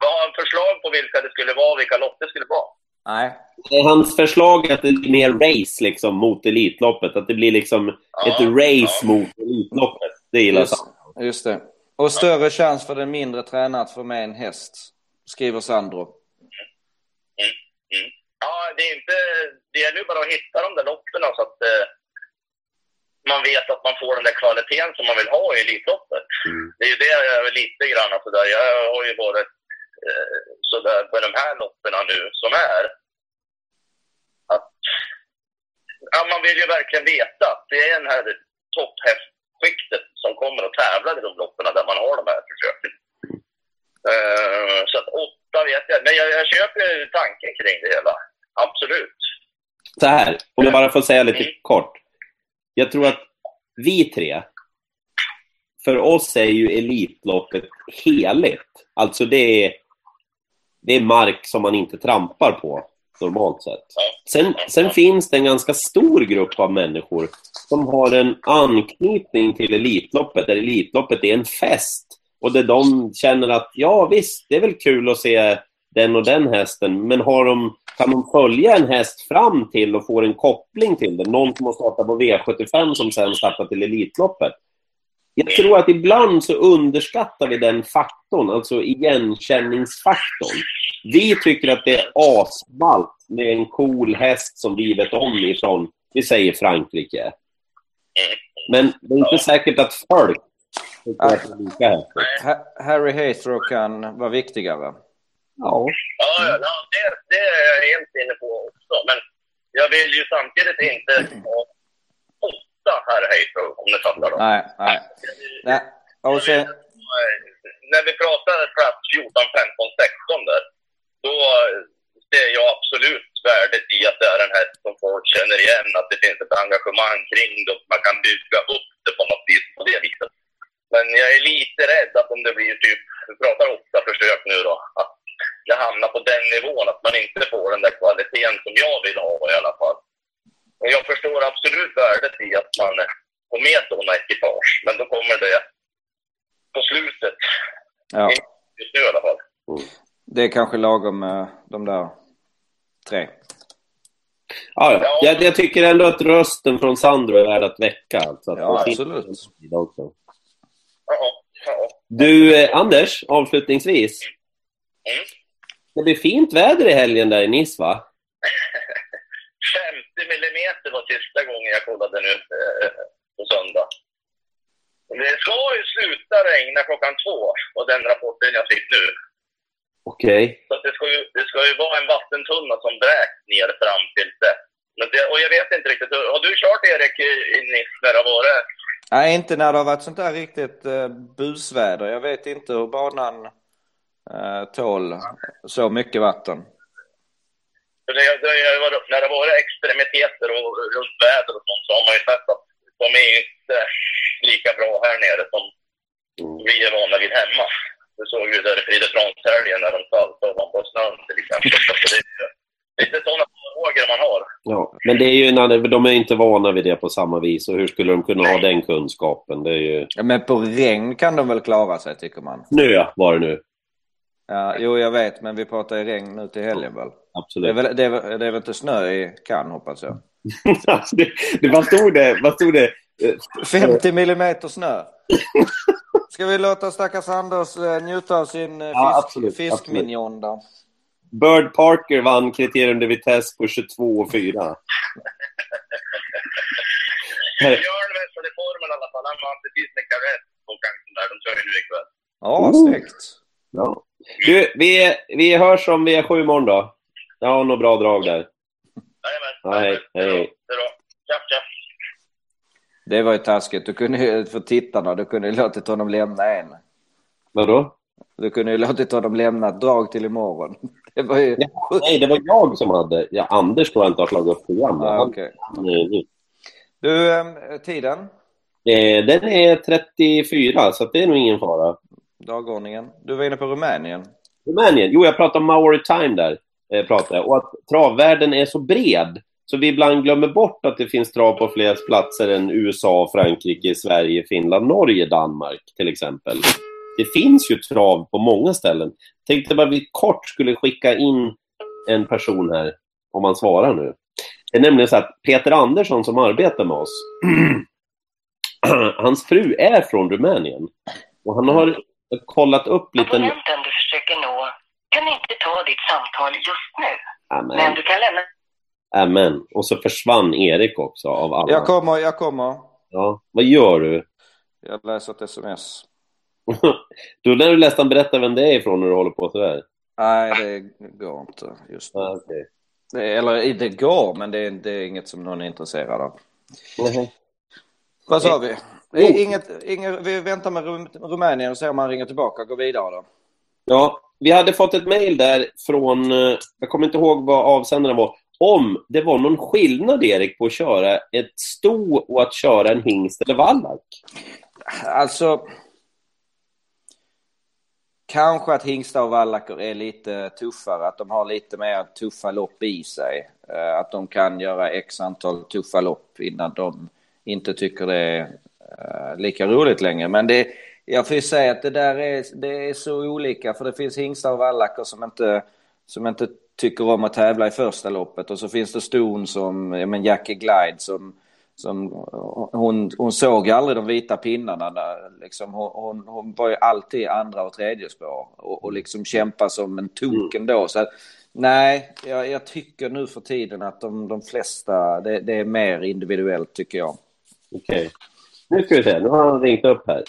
vad har han förslag på vilka det skulle vara, vilka lopp det skulle vara? Nej. Det är Hans förslag är att det blir mer race liksom, mot Elitloppet. Att det blir liksom Ja, ett race ja. mot Elitloppet. Det gillar Just, Sandro. just det. Och större chans för den mindre tränare att få med en häst, skriver Sandro. Mm. Ja, det är inte... Det gäller ju bara att hitta de där loppen så att eh, man vet att man får den där kvaliteten som man vill ha i Elitloppet. Mm. Det är ju det jag är lite grann sådär. Jag har ju varit eh, sådär på de här loppen nu som är. Ja, man vill ju verkligen veta att det är den här topphästskiktet som kommer att tävla i de loppen där man har de här försöken. Eh, så att åtta vet jag. Men jag, jag köper tanken kring det hela. Absolut. Så här, om jag bara får säga lite Mm. kort. Jag tror att vi tre, för oss är ju Elitloppet heligt. Alltså det är, det är mark som man inte trampar på normalt sett. Sen, sen finns det en ganska stor grupp av människor som har en anknytning till Elitloppet, där Elitloppet är en fest. Och där de känner att, ja visst, det är väl kul att se den och den hästen, men har de, kan de följa en häst fram till och få en koppling till den? Någon som har startat på V75 som sen startar till Elitloppet. Jag tror att ibland så underskattar vi den faktorn, alltså igenkänningsfaktorn. Vi tycker att det är asballt med en cool häst som vi vet om ifrån, vi säger Frankrike. Men det är inte säkert att folk tycker att det är lika häftigt. Ha- Harry Haythrow kan vara viktigare. Ja. Ja, det, det är jag helt inne på också. Men jag vill ju samtidigt inte åtta här hejtro, om ni fattar. Nej, nej. nej. Och sen, När vi pratar plats 14, 15, 16 där, då ser jag absolut värdet i att det är en häst som folk känner igen, att det finns ett engagemang kring det och man kan bygga upp det på något vis på det viset. Men jag är lite rädd att om det blir typ, vi pratar åtta försök nu då, att det hamnar på den nivån, att man inte får den där kvaliteten som jag vill ha i alla fall. Och jag förstår absolut värdet i att man får med sådana ekipage, men då kommer det på slutet, ja, just nu i alla fall. Det är kanske lagom med de där tre. Ja, ja. Jag, jag tycker ändå att rösten från Sandro är värd att väcka. Alltså, att Ja, absolut. Också. Du, eh, Anders, avslutningsvis. Mm. Det blir fint väder i helgen där i Nice, va? 50 millimeter var sista gången jag kollade nu eh, på söndag. Det ska ju sluta regna klockan två, och den rapporten jag fick nu. Okej. Så att det, ska ju, det ska ju vara en vattentunna som vräks ner fram till det. Men det. Och jag vet inte riktigt, har du kört Erik i, i när det har varit? Nej, inte när det har varit sånt där riktigt eh, busväder. Jag vet inte hur banan eh, tål så mycket vatten. För det, det, varit- när det har varit extremiteter och runt väder och sånt så har man ju sett att de är inte lika bra här nere som vi är vana vid hemma. Du såg ju där i Fridhemsfrans-helgen när de saltade och var på snön till exempel. Så det är ju lite sådana farhågor man har. Ja. Men det är ju en annan, de är inte vana vid det på samma vis. Och hur skulle de kunna ha den kunskapen? Det är ju... Ja, men på regn kan de väl klara sig, tycker man. Snö var det nu. Ja, jo, jag vet, men vi pratar i regn nu till helgen väl? Det är Absolut. väl, det är, väl- det är väl inte snö i Cannes, hoppas jag? Alltså, det, det, vad stod det? Vad stod det? Eh, 50 millimeter snö. Ska vi låta stackars Anders eh, njuta av sin eh, Ja, fisk, absolut, fiskmignon då? Bird Parker vann kriterium de vitesse på 22 och 4. Björn vässade formen i alla fall. Han vann precis med Carrett på kanten där. De kör ju nu ikväll. Ja, snyggt. Ja. Du, vi, vi hörs om vi är sju imorgon då. Jag har något bra drag där. Jajamän. Ja, hej, hej. Det är bra. Det var ju taskigt. Du kunde ju, för tittarna, du kunde ju låtit honom lämna en. Vadå? Du kunde ju låtit honom lämna ett drag till imorgon. Det var ju... Nej, det var jag som hade... Ja, Anders tror jag inte har slagit upp programmet. Ja, är ny. Du, eh, tiden? Eh, Den är 34, så det är nog ingen fara. Dagordningen? Du var inne på Rumänien. Rumänien? Jo, jag pratade om Maritime där. Eh, pratade. Och att travvärlden är så bred. Så vi ibland glömmer bort att det finns trav på fler platser än USA, Frankrike, Sverige, Finland, Norge, Danmark till exempel. Det finns ju trav på många ställen. Tänkte bara vi kort skulle skicka in en person här, om man svarar nu. Det är nämligen så att Peter Andersson som arbetar med oss, hans fru är från Rumänien. Och han har kollat upp lite... Abonnenten du försöker nå kan inte ta ditt samtal just nu. Men Amen. du kan lämna Amen. Och så försvann Erik också av alla. Jag kommer, jag kommer. Ja. Vad gör du? Jag läser ett sms. Då lär du nästan berätta vem det är ifrån när du håller på sådär. Nej, det går inte just nu. Ja, okej. Det, eller det går, men det är, det är inget som någon är intresserad av. Nej. Vad sa vi? Inget, inget, vi väntar med Rum- Rumänien och ser om han ringer tillbaka och går vidare då. Ja, vi hade fått ett mejl där från, eh, jag kommer inte ihåg vad avsändaren var, om det var någon skillnad, Erik, på att köra ett sto och att köra en hingst eller vallack. Alltså... Kanske att hingstar och vallacker är lite tuffare, att de har lite mer tuffa lopp i sig. Eh, att de kan göra x antal tuffa lopp innan de inte tycker det är eh, lika roligt längre. Men det, jag får ju säga att det där är, det är så olika, för det finns hingstar och vallacker som inte, som inte tycker om att tävla i första loppet. Och så finns det ston som ja, men Jackie Glide som, som hon, hon såg aldrig de vita pinnarna. Där, liksom, hon, hon, hon var ju alltid i andra och tredje spår och, och liksom kämpa som en tok ändå. Så att, nej, jag, jag tycker nu för tiden att de, de flesta, det, det är mer individuellt tycker jag. Okej. Nu ska vi se, nu har han ringt upp här.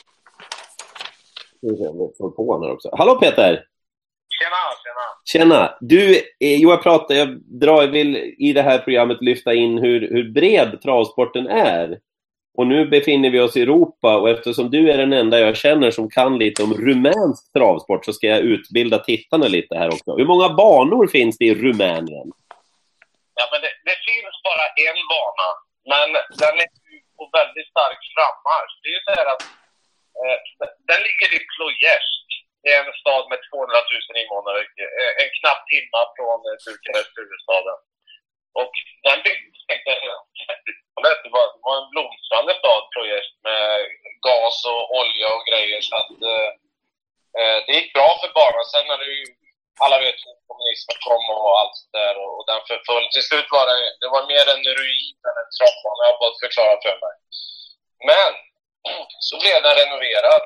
Nu Ska vi se om vi får på honom också. Hallå Peter! Tjena, tjena. Tjena! Du, eh, jag pratar, jag drar, vill i det här programmet lyfta in hur, hur bred travsporten är. Och nu befinner vi oss i Europa och eftersom du är den enda jag känner som kan lite om rumänsk travsport så ska jag utbilda tittarna lite här också. Hur många banor finns det i Rumänien? Ja, men det, det finns bara en bana, men den är på väldigt stark frammarsch. Det är ju så här att eh, den ligger i Ploiești. Det är en stad med 200 000 invånare. Eh, en knapp timme från eh, Bukarest, huvudstaden. Och den byggdes egentligen det var, det var en blomstrande stad, Ploiești, med gas och olja och grejer. Så att, eh, eh det gick bra för banan. Sen när det alla vet hur kommunismen kom och allt det där och, och den förföll. Till slut var det, det var mer en ruin än en travbana, jag har fått förklara för mig. Men så blev den renoverad.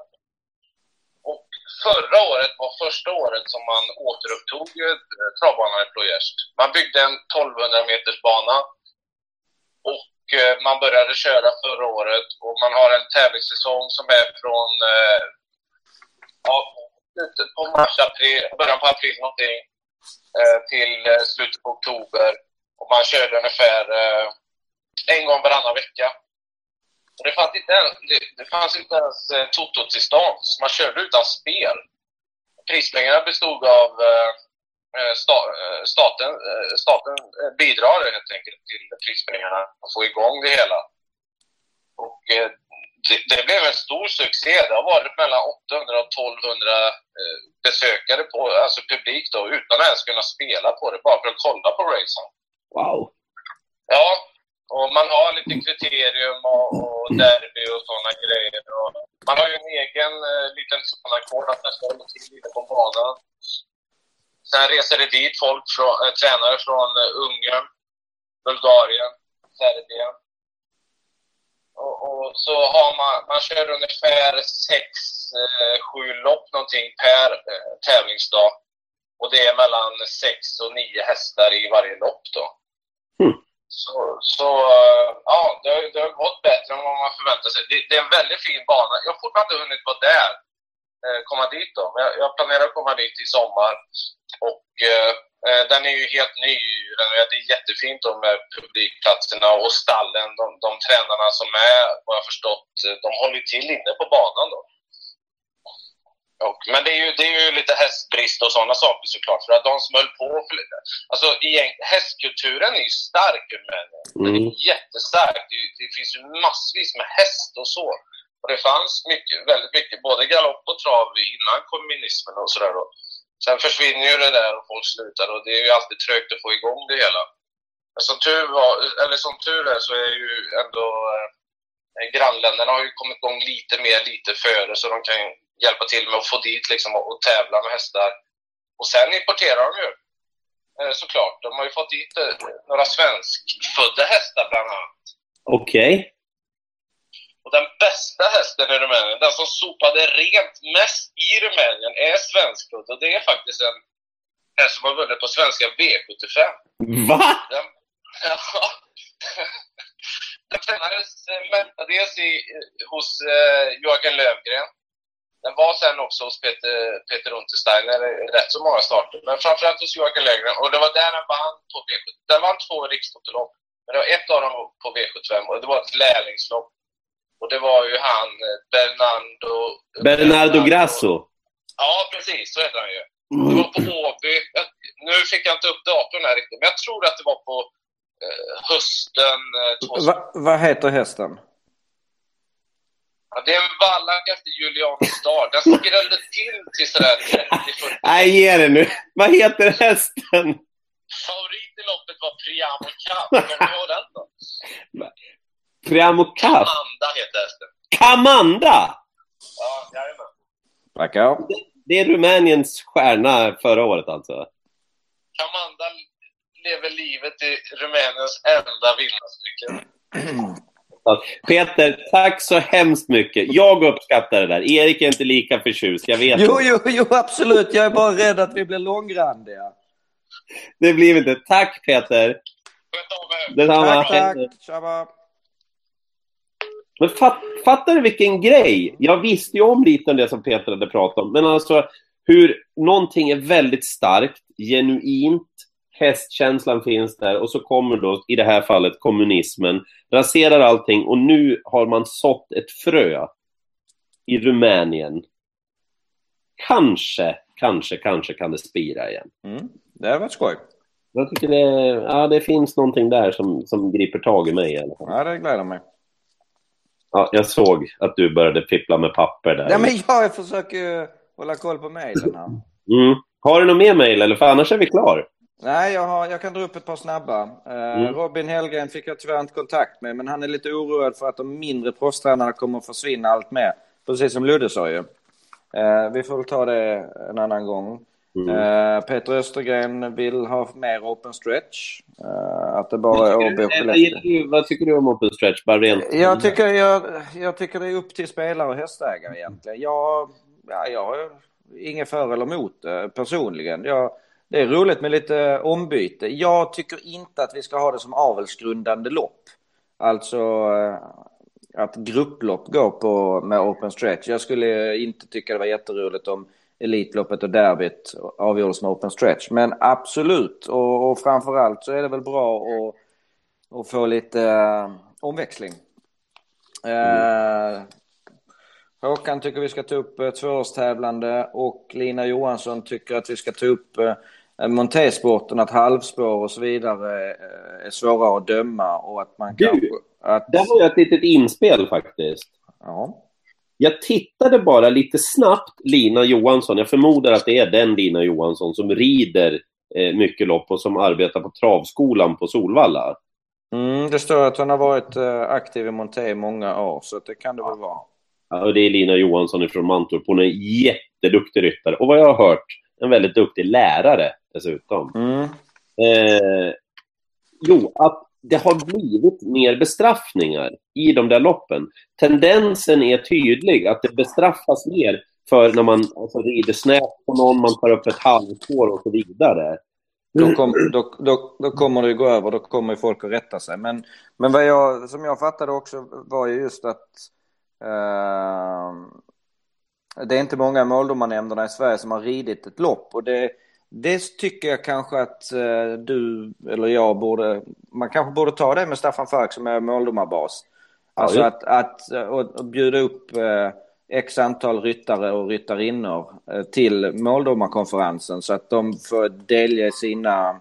Förra året var första året som man återupptog eh, travbanan i Ploiești. Man byggde en 1200 meters bana och eh, man började köra förra året och man har en tävlingssäsong som är från eh, ja, slutet på mars, april, början på april någonting till slutet på oktober. Och man körde ungefär en gång varannan vecka. Och det, fanns inte ens, det, det fanns inte ens eh, tototillstånd, så man körde utan spel. Prispengarna bestod av eh, eh, sta, eh, staten, eh, staten eh, bidrar helt enkelt till prispengarna och få igång det hela. Och eh, det, det blev en stor succé. Det har varit mellan 800 och 1200 eh, besökare, på, alltså publik då, utan att ens kunna spela på det, bara för att kolla på racen. Wow! Ja, och man har lite kriterium och, och derby och sådana grejer. Och man har ju en egen eh, liten ackord att nästan hålla till lite på banan. Sen reser det dit folk, från, eh, tränare från eh, Ungern, Bulgarien, Serbien. Och, och så har man, man kör ungefär sex, eh, sju lopp någonting per eh, tävlingsdag. Och det är mellan sex och nio hästar i varje lopp då. Mm. Så, så eh, ja, det, har- det har gått bättre än vad man förväntar sig. Det, det är en väldigt fin bana. Jag har fortfarande inte hunnit vara där, eh, komma dit då. Men jag, jag planerar att komma dit i sommar. Och eh, eh den är ju helt ny. Det är jättefint då med publikplatserna och stallen. De, de tränarna som är, vad jag förstått, de håller ju till inne på banan då. Och, men det är, ju, det är ju lite hästbrist och sådana saker såklart. För att de som höll på... För, alltså, hästkulturen är ju stark i Rumänien. Den Mm. är jättestark. Det, det finns ju massvis med häst och så. Och det fanns mycket, väldigt mycket, både galopp och trav innan kommunismen och sådär. Sen försvinner ju det där och folk slutar och det är ju alltid trögt att få igång det hela. Men som tur, var, eller som tur är så är ju ändå eh, grannländerna har ju kommit igång lite mer, lite före så de kan hjälpa till med att få dit liksom och, och tävla med hästar. Och sen importerar de ju eh, såklart. De har ju fått dit eh, några svenskfödda hästar bland annat. Okej. Och den bästa hästen i Rumänien, den som sopade rent mest i Rumänien, är svenskfödd. Och det är faktiskt en häst som har vunnit på svenska V75. Va? Den, ja, den tränades eh, mestadels hos eh, Joakim Lövgren. Den var sen också hos Peter, Peter Untersteiner i rätt så många starter. Men framförallt hos Joakim Lövgren. Och det var där den vann på V75. Den vann två rikslottolopp. Men det var ett av dem på V75 och det var ett lärlingslopp. Och det var ju han, Bernardo... Bernardo Grasso. Ja, precis. Så heter han ju. Det var på Åby. Jag, nu fick jag inte upp datorn här riktigt, men jag tror att det var på eh, hösten eh, 2000. Va, vad heter hästen? Ja, det är en vallack efter Julian Stad. Den skrällde till till sådär 30-40. Nej, ge det nu. Vad heter hästen? Favorit i loppet var Priamo Cup. Kommer du ihåg den då? Priamo Cup. Amanda heter hästen. Kamanda! Ja, jajamän. Tackar. Det är Rumäniens stjärna förra året alltså. Amanda lever livet i Rumäniens enda vinnarcykel. Peter, tack så hemskt mycket. Jag uppskattar det där. Erik är inte lika förtjust, jag vet. Jo, jo, jo, absolut. Jag är bara rädd att vi blir långrandiga. Det blir inte. Tack Peter. Er. Detsamma. Tack, tack. Tjaba. Men fat, fattar du vilken grej? Jag visste ju om lite om det som Peter hade pratat om. Men alltså hur någonting är väldigt starkt, genuint, hästkänslan finns där och så kommer då i det här fallet kommunismen, raserar allting och nu har man sått ett frö i Rumänien. Kanske, kanske, kanske kan det spira igen. Mm. Det har varit skoj. Jag tycker det, ja, det finns någonting där som, som griper tag i mig i alla fall. Ja, det gläder mig. Ja, jag såg att du började fippla med papper där. Ja, men jag försöker hålla koll på mejlen här. Mm. Har du något mer mejl eller? För annars är vi klar. Nej, jag, har, jag kan dra upp ett par snabba. Eh, Mm. Robin Hellgren fick jag tyvärr inte kontakt med, men han är lite oroad för att de mindre proffstränarna kommer att försvinna allt mer. Precis som Ludde sa ju. Eh, vi får väl ta det en annan gång. Mm. Eh, Peter Östergren vill ha mer open stretch. Att det bara är AB och vad, Skellefteå. tycker du om open stretch? Bara rent... Jag tycker, jag, jag tycker det är upp till spelare och hästägare egentligen. Jag, ja, jag har inget för eller emot personligen. Jag, det är roligt med lite ombyte. Jag tycker inte att vi ska ha det som avelsgrundande lopp. Alltså eh, att grupplopp går på med open stretch. Jag skulle inte tycka det var jätteroligt om Elitloppet och derbyt avgjordes med open stretch. Men absolut, och, och framförallt så är det väl bra att, att få lite eh, omväxling. Eh, Håkan tycker vi ska ta upp eh, tvåårstävlande och Lina Johansson tycker att vi ska ta upp eh, montésporten, att halvspår och så vidare eh, är svåra att döma och att man Du, kanske... Att, Där har jag ett litet inspel faktiskt. ja. Jag tittade bara lite snabbt Lina Johansson. Jag förmodar att det är den Lina Johansson som rider eh, mycket lopp och som arbetar på travskolan på Solvalla. Mm, det står att hon har varit eh, aktiv i Monté i många år, så det kan det väl vara. Ja, och det är Lina Johansson från Mantorp. Hon är en jätteduktig ryttare. Och vad jag har hört, en väldigt duktig lärare dessutom. Mm. Eh, jo, att det har blivit mer bestraffningar i de där loppen. Tendensen är tydlig att det bestraffas mer för när man alltså, rider snett på någon, man tar upp ett halvspår och så vidare. Då, kom, då, då, då kommer det gå över, då kommer folk att rätta sig. Men, men vad jag, som jag fattade också var ju just att eh, det är inte många måldomarnämnderna i Sverige som har ridit ett lopp och det, det tycker jag kanske att eh, du eller jag borde, man kanske borde ta det med Staffan Falk som är måldomarbas. Alltså Ja, att, att och, och bjuda upp eh, x antal ryttare och ryttarinnor eh, till måldomarkonferensen så att de får delge sina...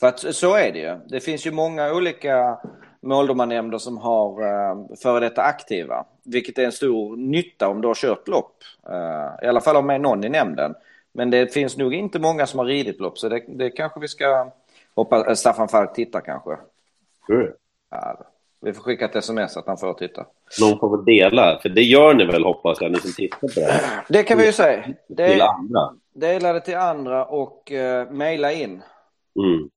För att så är det ju. Det finns ju många olika måldomarnämnder som har eh, före detta aktiva. Vilket är en stor nytta om du har kört lopp. Eh, I alla fall om det är någon i nämnden. Men det finns nog inte många som har ridit lopp så det, det kanske vi ska hoppas eh, Staffan Falk tittar kanske. Tror du? Ja, vi får skicka ett sms att han får titta. Någon får väl dela, för det gör ni väl hoppas jag, ni som tittar på det här. Det kan vi ju säga. Till Det, andra. dela det till andra och uh, mejla in. Mm.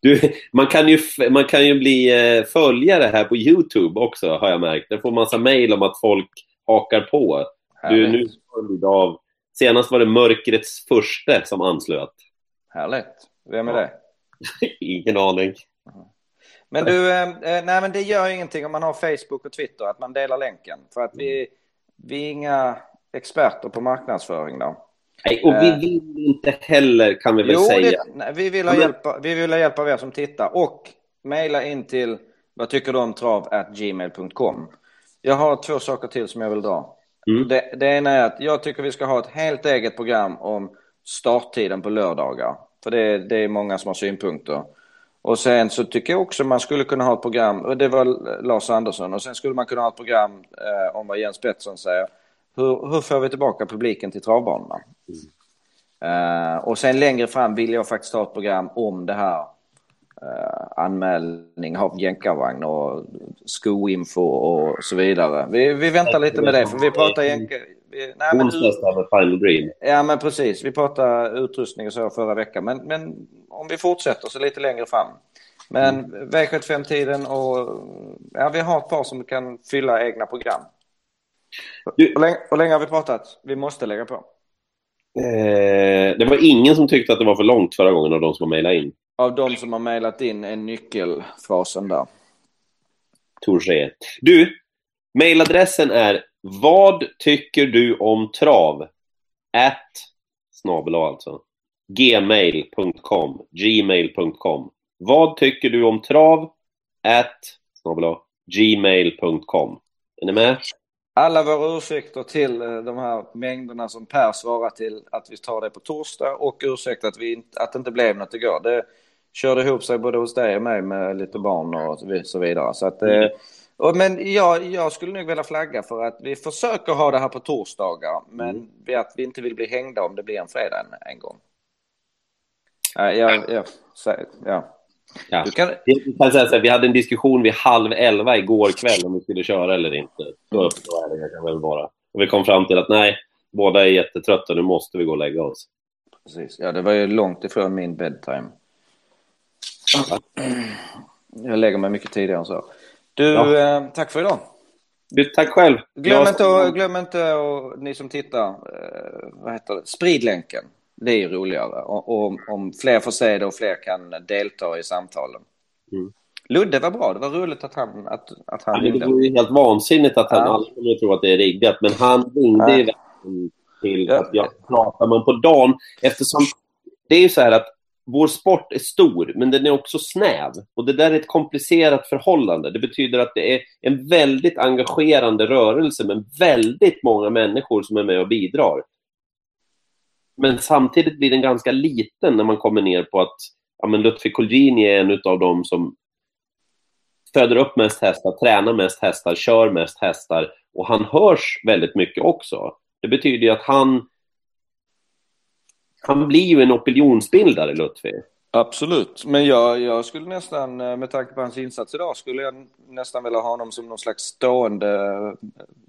Du, man, kan ju, man kan ju bli eh, följare här på Youtube också, har jag märkt. Jag får massa mejl om att folk hakar på. Du är nu följd av... Senast var det Mörkrets första som anslöt. Härligt. Vem är Ja. det? Ingen aning. Men du, eh, eh, nej men det gör ingenting om man har Facebook och Twitter att man delar länken. För att vi, vi är inga experter på marknadsföring då. Nej, och vi Eh. vill inte heller, kan vi väl Jo, säga. det, nej, vi, vill ha Ja, men- hjälp, vi vill ha hjälp av er som tittar och mejla in till vad tycker du om trav at gmail.com. Jag har två saker till som jag vill dra. Mm. Det, det ena är att jag tycker vi ska ha ett helt eget program om starttiden på lördagar. För det, det är många som har synpunkter. Och sen så tycker jag också man skulle kunna ha ett program, och det var Lars Andersson, och sen skulle man kunna ha ett program eh, om vad Jens Pettersson säger. Hur, hur får vi tillbaka publiken till travbanorna? Eh, och sen längre fram vill jag faktiskt ha ett program om det här anmälning av jänkarvagn och skoinfo och så vidare. Vi, vi väntar lite med det för vi pratar jänka... Vi, nej, men, Onsdags hade Final Dream. ja men precis, vi pratade utrustning och så förra veckan men, men om vi fortsätter så lite längre fram. Men V75-tiden och ja, vi har ett par som kan fylla egna program. Du- Hur länge, hur länge har vi pratat? Vi måste lägga på. Eh, det var ingen som tyckte att det var för långt förra gången av de som mejlat in. Av de som har mejlat in är nyckelfrasen där. Touché. Du, mejladressen är Vad tycker du om trav? At snabel alltså. Gmail.com. Gmail.com. Vad tycker du om trav? At snabel Gmail.com. Är ni med? Alla våra ursäkter till eh, de här mängderna som Per svarar till att vi tar det på torsdag och ursäkt att, vi, att det inte blev något igår. Det körde ihop sig både hos dig och mig med lite barn och så vidare. Så att, eh, och, men jag, jag skulle nog vilja flagga för att vi försöker ha det här på torsdagar men vi, att vi inte vill bli hängda om det blir en fredag en, en gång. Ja, ja, ja, ja. Ja. Du kan, Jag kan säga så här, vi hade en diskussion vid halv elva igår kväll om vi skulle köra eller inte. Så så ärliga kan vi väl vara. Och vi kom fram till att nej, båda är jättetrötta, nu måste vi gå och lägga oss. Precis. Ja, det var ju långt ifrån min bedtime. Jag lägger mig mycket tidigare än så. Du, Ja. eh, tack för idag. Tack själv. Glöm Jag- inte, och, glöm inte och, ni som tittar, eh, vad heter det? sprid länken. Det är ju roligare. Och, och, om fler får se det och fler kan delta i samtalen. Mm. Ludde var bra. Det var roligt att han, att, att han Ja, men det ringde. vore helt vansinnigt att han Ja. alla kommer att tro att det är riggat. Men han ringde Ja. till att jag pratar man på dagen. Eftersom det är ju så här att vår sport är stor, men den är också snäv. Och det där är ett komplicerat förhållande. Det betyder att det är en väldigt engagerande rörelse med väldigt många människor som är med och bidrar. Men samtidigt blir den ganska liten när man kommer ner på att ja, men Lutfi Colgjini är en av dem som föder upp mest hästar, tränar mest hästar, kör mest hästar och han hörs väldigt mycket också. Det betyder ju att han han blir ju en opinionsbildare, Lutfi. Absolut, men jag, jag skulle nästan, eh, med tanke på hans insats idag, skulle jag nästan vilja ha honom som någon slags stående eh,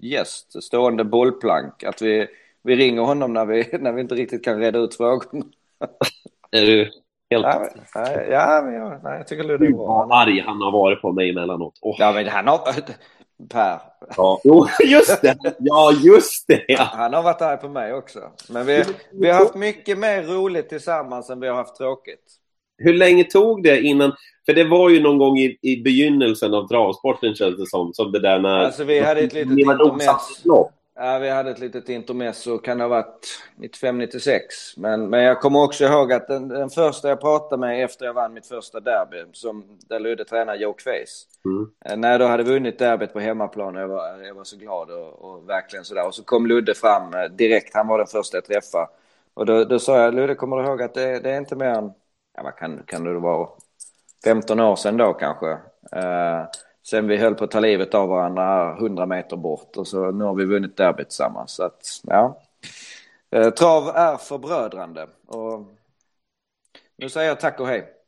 gäst, stående bollplank. Att vi, vi ringer honom när vi, när vi inte riktigt kan reda ut frågorna. Är du helt... Ja, men, ja, men jag, nej, jag tycker Ludde är bra. vad arg han har varit på mig emellanåt. Åh, Ja, men han har... Per, ja. Jo, just det! Ja, just det! Ja. han har varit arg på mig också. Men vi, vi har haft mycket mer roligt tillsammans än vi har haft tråkigt. Hur länge tog det innan... För det var ju någon gång i, i begynnelsen av travsporten känns det som. Som det där när... Alltså, vi hade ett litet intermezzo. Ja, vi hade ett litet intermezzo, kan det ha varit 95-96. Men, men jag kommer också ihåg att den, den första jag pratade med efter jag vann mitt första derby, som, där Ludde tränade Joke Face. Mm. Eh, När jag då hade vunnit derbyt på hemmaplan och jag var, jag var så glad och, och verkligen sådär. Och så kom Ludde fram eh, direkt, han var den första jag träffade. Och då, då sa jag, Ludde kommer du ihåg att det, det är inte mer än, ja vad kan, kan det vara, 15 år sedan då kanske. Eh, sen vi höll på att ta livet av varandra 100 meter bort och så nu har vi vunnit derbyt tillsammans. Så att, ja. Eh, trav är förbrödrande. Och nu säger jag tack och hej.